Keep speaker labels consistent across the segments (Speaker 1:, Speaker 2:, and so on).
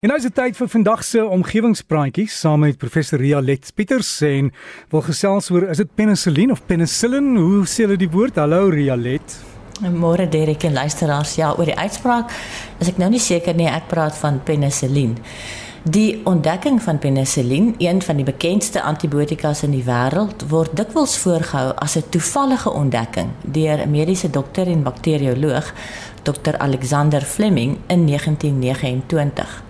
Speaker 1: En nou is dit tyd vir vandag se omgewingspraatjies saam met professor Ria Let Pieters en wil gesels oor is dit penicillin of penicillin? Hoe sê hulle die woord? Hallo Ria Let.
Speaker 2: Môre Derek en luisteraars, ja, oor die uitspraak is ek nou nie seker nie, ek praat van penicillin. Die ontdekking van penicillin, een van die bekendste antibiotikas in die wêreld, word dikwels voorgehou as 'n toevallige ontdekking deur 'n mediese dokter en bakterioloog, Dr Alexander Fleming in 1929.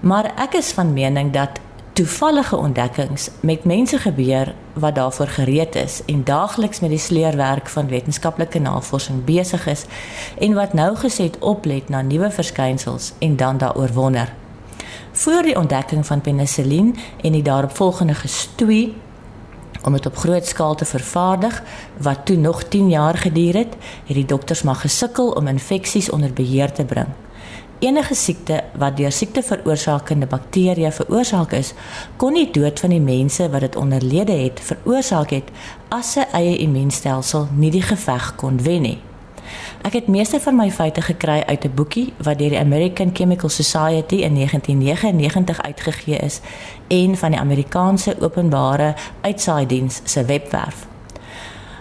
Speaker 2: Maar ek is van mening dat toevallige ontdekkings met mense gebeur wat daarvoor gereed is en daagliks met die sleurwerk van wetenskaplike navorsing besig is en wat nou geset oplet na nuwe verskynsels en dan daaroor wonder. Voor die ontdekking van penicillin en die daaropvolgende gestoei om dit op groot skaal te vervaardig wat toe nog 10 jaar geduur het, het die dokters maar gesukkel om infeksies onder beheer te bring. Enige siekte wat deur siekte veroorsakende bakterieë veroorsaak is, kon nie dood van die mense wat dit onderlede het veroorsaak het as sy eie immuunstelsel nie die geveg kon wen nie. Ek het meeste van my feite gekry uit 'n boekie wat deur die American Chemical Society in 1999 uitgegee is en van die Amerikaanse Openbare Uitsaaidiens se webwerf.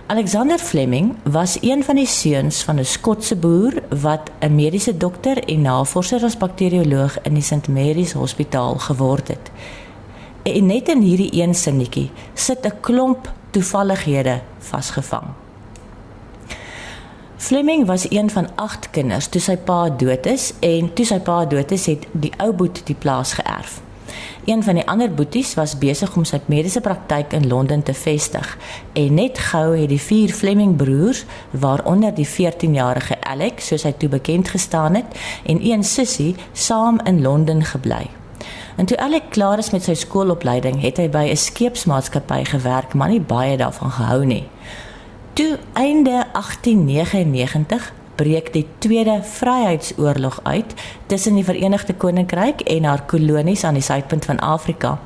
Speaker 2: Alexander Fleming was een van die seuns van 'n Skotse boer wat 'n mediese dokter en navorser as bakterioloog in die St Mary's Hospitaal geword het. En net in hierdie een sinnetjie sit 'n klomp toevallighede vasgevang. Fleming was een van 8 kinders toe sy pa dood is en toe sy pa dood is het die ou boet die plaas geërf. Een van die ander boeties was besig om sy mediese praktyk in Londen te vestig en net gou het die vier Fleming broers, waaronder die 14-jarige Alex, soos hy toe bekend gestaan het, en een sussie saam in Londen gebly. En toe Alex klaar is met sy skoolopleiding, het hy by 'n skeepsmaatskappy gewerk, maar nie baie daarvan gehou nie. Toe einde 1899 breek die Tweede Vryheidsoorlog uit tussen die Verenigde Koninkryk en haar kolonies aan die suidpunt van Afrika.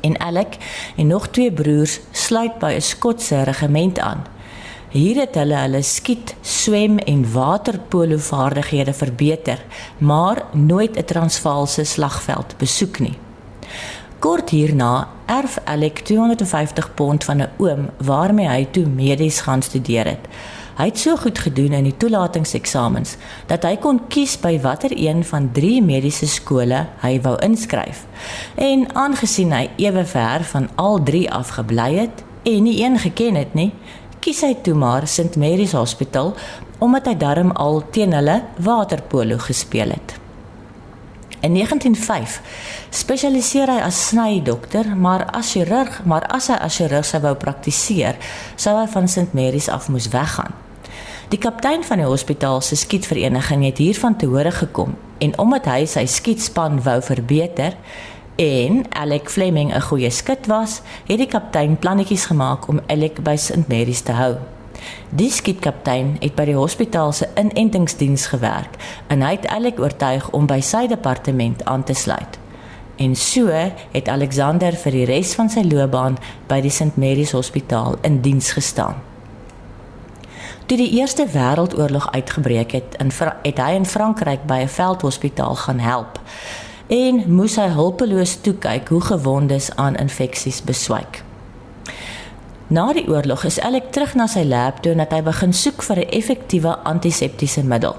Speaker 2: En Alec en nog twee broers sluit by 'n Skotse regiment aan. Hier het hulle hulle skiet, swem en waterpolo vaardighede verbeter, maar nooit 'n Transvaalse slagveld besoek nie. Kort hierna erf Alec 250 pond van 'n oom waarmee hy toe medies gaan studeer het. Hy het so goed gedoen in die toelatingseksamens dat hy kon kies by watter een van 3 mediese skole hy wou inskryf. En aangesien hy ewe ver van al 3 afgebly het en nie een geken het nie, kies hy toe maar St Mary's Hospital omdat hy darm al teen hulle waterpolo gespeel het. In 1905 spesialiseer hy as snydokter, maar as chirurg, maar as hy as chirurg sou wou praktiseer, sou hy van St Mary's af moes weggaan. Die kaptein van die hospitaal se skietvereniging het hiervan te hore gekom en omdat hy sy skietspan wou verbeter en Alec Fleming 'n goeie skut was, het die kaptein plannetjies gemaak om Alec by St Mary's te hou. Die skietkaptein het by die hospitaal se inentingsdiens gewerk en hy het Alec oortuig om by sy departement aan te sluit. En so het Alexander vir die res van sy loopbaan by die St Mary's Hospitaal in diens gestaan. Toe die Eerste Wêreldoorlog uitgebreek het, in het hy in Frankryk by 'n veldhospitaal gaan help en moes hy hulpeloos toe kyk hoe gewondes aan infeksies beswyk. Na die oorlog is Alec terug na sy lab toe en het hy begin soek vir 'n effektiewe antiseptiese middel.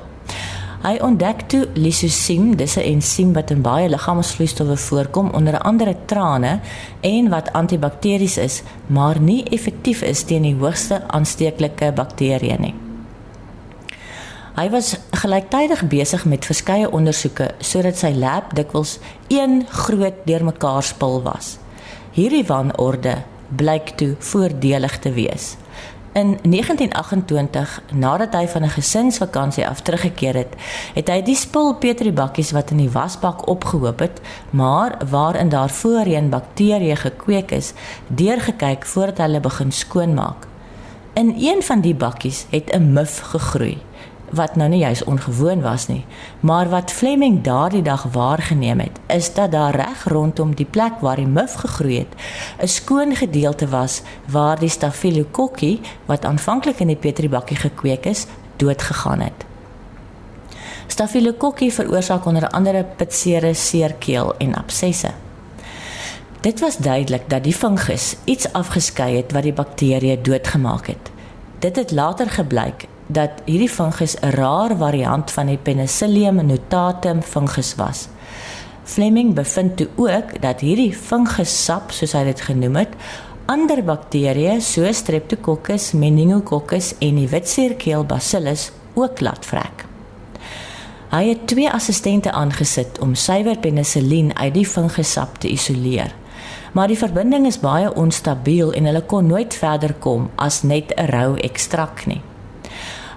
Speaker 2: Hy ontdek toe lysosim, dis 'n ensiem wat in baie liggaamsvloeistowwe voorkom onder andere trane en wat antibakteries is, maar nie effektief is teen die hoogste aansteeklike bakterieë nie. Hy was gelyktydig besig met verskeie ondersoeke sodat sy lab dikwels een groot deurmekaar spul was. Hierdie wanorde blyk toe voordelig te wees. In 1928, nadat hy van 'n gesinsvakansie af teruggekeer het, het hy die spul petribakkies wat in die wasbak opgehoop het, maar waarin daar voorheen bakterieë gekweek is, deurgekyk voordat hulle begin skoonmaak. In een van die bakkies het 'n muf gegroei wat nou nie juis ongewoon was nie, maar wat Fleming daardie dag waargeneem het, is dat daar reg rondom die plek waar die muf gegroei het, 'n skoon gedeelte was waar die Staphylococci wat aanvanklik in die petribakkie gekweek is, dood gegaan het. Staphylococcus veroorsaak onder andere pitsere, seerkeel en absesse. Dit was duidelik dat die fungus iets afgeskei het wat die bakterieë doodgemaak het. Dit het later gebleik dat hierdie fungus 'n rare variant van die Penicillium notatum fungus was. Fleming bevind toe ook dat hierdie fungussap, soos hy dit genoem het, ander bakterieë soos Streptococcus, Meningococcus en die witseerkeel Bacillus ook laat vrek. Hy het twee assistente aangesit om suiwer penicillin uit die fungussap te isoleer maar die verbinding is baie onstabiel en hulle kon nooit verder kom as net 'n rou ekstrak nie.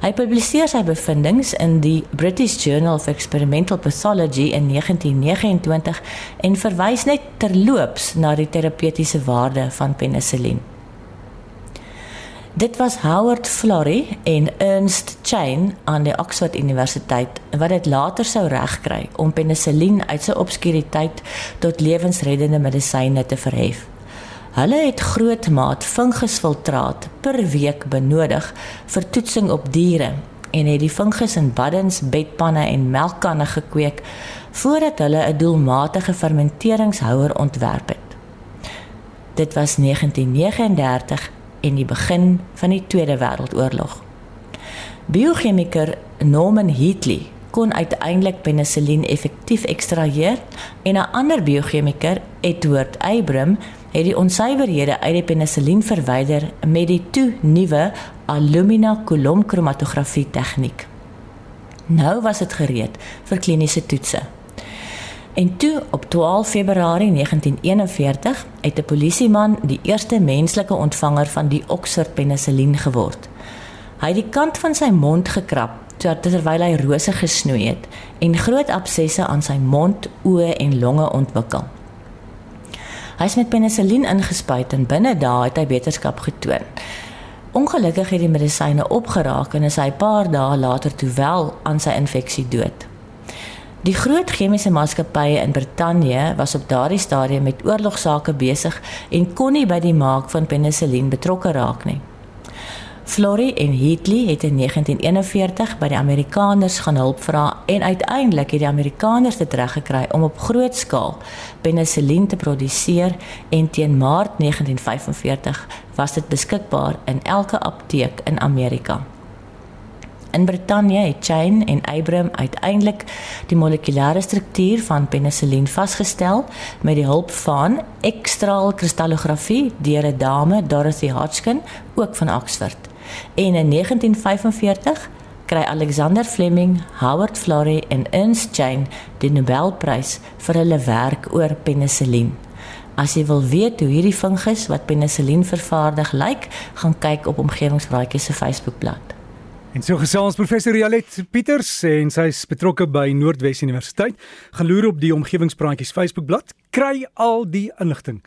Speaker 2: Hy publiseer sy bevindinge in die British Journal of Experimental Pathology in 1929 en verwys net terloops na die terapeutiese waarde van penicillin. Dit was Howard Florey en Ernst Chain aan die Oxford Universiteit wat dit later sou regkry om penicillin uit sy obskuriteit tot lewensreddende medisyne te verhef. Hulle het groot maat fungusfiltraat per week benodig vir toetsing op diere en het die fungus in baddens, bedpanne en melkkanne gekweek voordat hulle 'n doelmatige fermenteringshouer ontwerp het. Dit was 1939 en die begin van die Tweede Wêreldoorlog. Biochemiker Norman Heatley kon uiteindelik penicillin effektief ekstraheer en 'n ander biochemiker, Edward Abram, het die onsuiverhede uit die penicillin verwyder met die toe nuwe alumina kolomkromatografie tegniek. Nou was dit gereed vir kliniese toetse. En toe op 12 Februarie 1941 het 'n polisieman die eerste menslike ontvanger van die Oxford penicillin geword. Hy het die kant van sy mond gekrap terwyl hy rose gesnoei het en groot absesse aan sy mond, oë en longe ontwikkel. Hy is met penicillin ingespuit en binne dae het hy beterskap getoon. Ongelukkig het die medisyne opgeraak en is hy 'n paar dae later toe wel aan sy infeksie dood. Die groot chemiese maatskappye in Brittanje was op daardie stadium met oorlogsake besig en kon nie by die maak van penicillin betrokke raak nie. Flory en Heatley het in 1941 by die Amerikaners gaan hulp vra en uiteindelik het die Amerikaners dit reg gekry om op groot skaal penicillin te produseer en teen Maart 1945 was dit beskikbaar in elke apteek in Amerika. In Brittanje het Chain en Abram uiteindelik die molekulêre struktuur van penicillin vasgestel met die hulp van ekstraal kristallografie deur 'n dame, Dorothy Hodgkin, ook van Oxford. En in 1945 kry Alexander Fleming, Howard Florey en Ernst Chain die Nobelprys vir hulle werk oor penicillin. As jy wil weet hoe hierdie fungus wat penicillin vervaardig lyk, gaan kyk op omgewingspraatjies se Facebookblad.
Speaker 1: En so gesels professor Rialet Pieters en sy's betrokke by Noordwes Universiteit. Geloer op die omgewingspraatjies Facebookblad, kry al die inligting.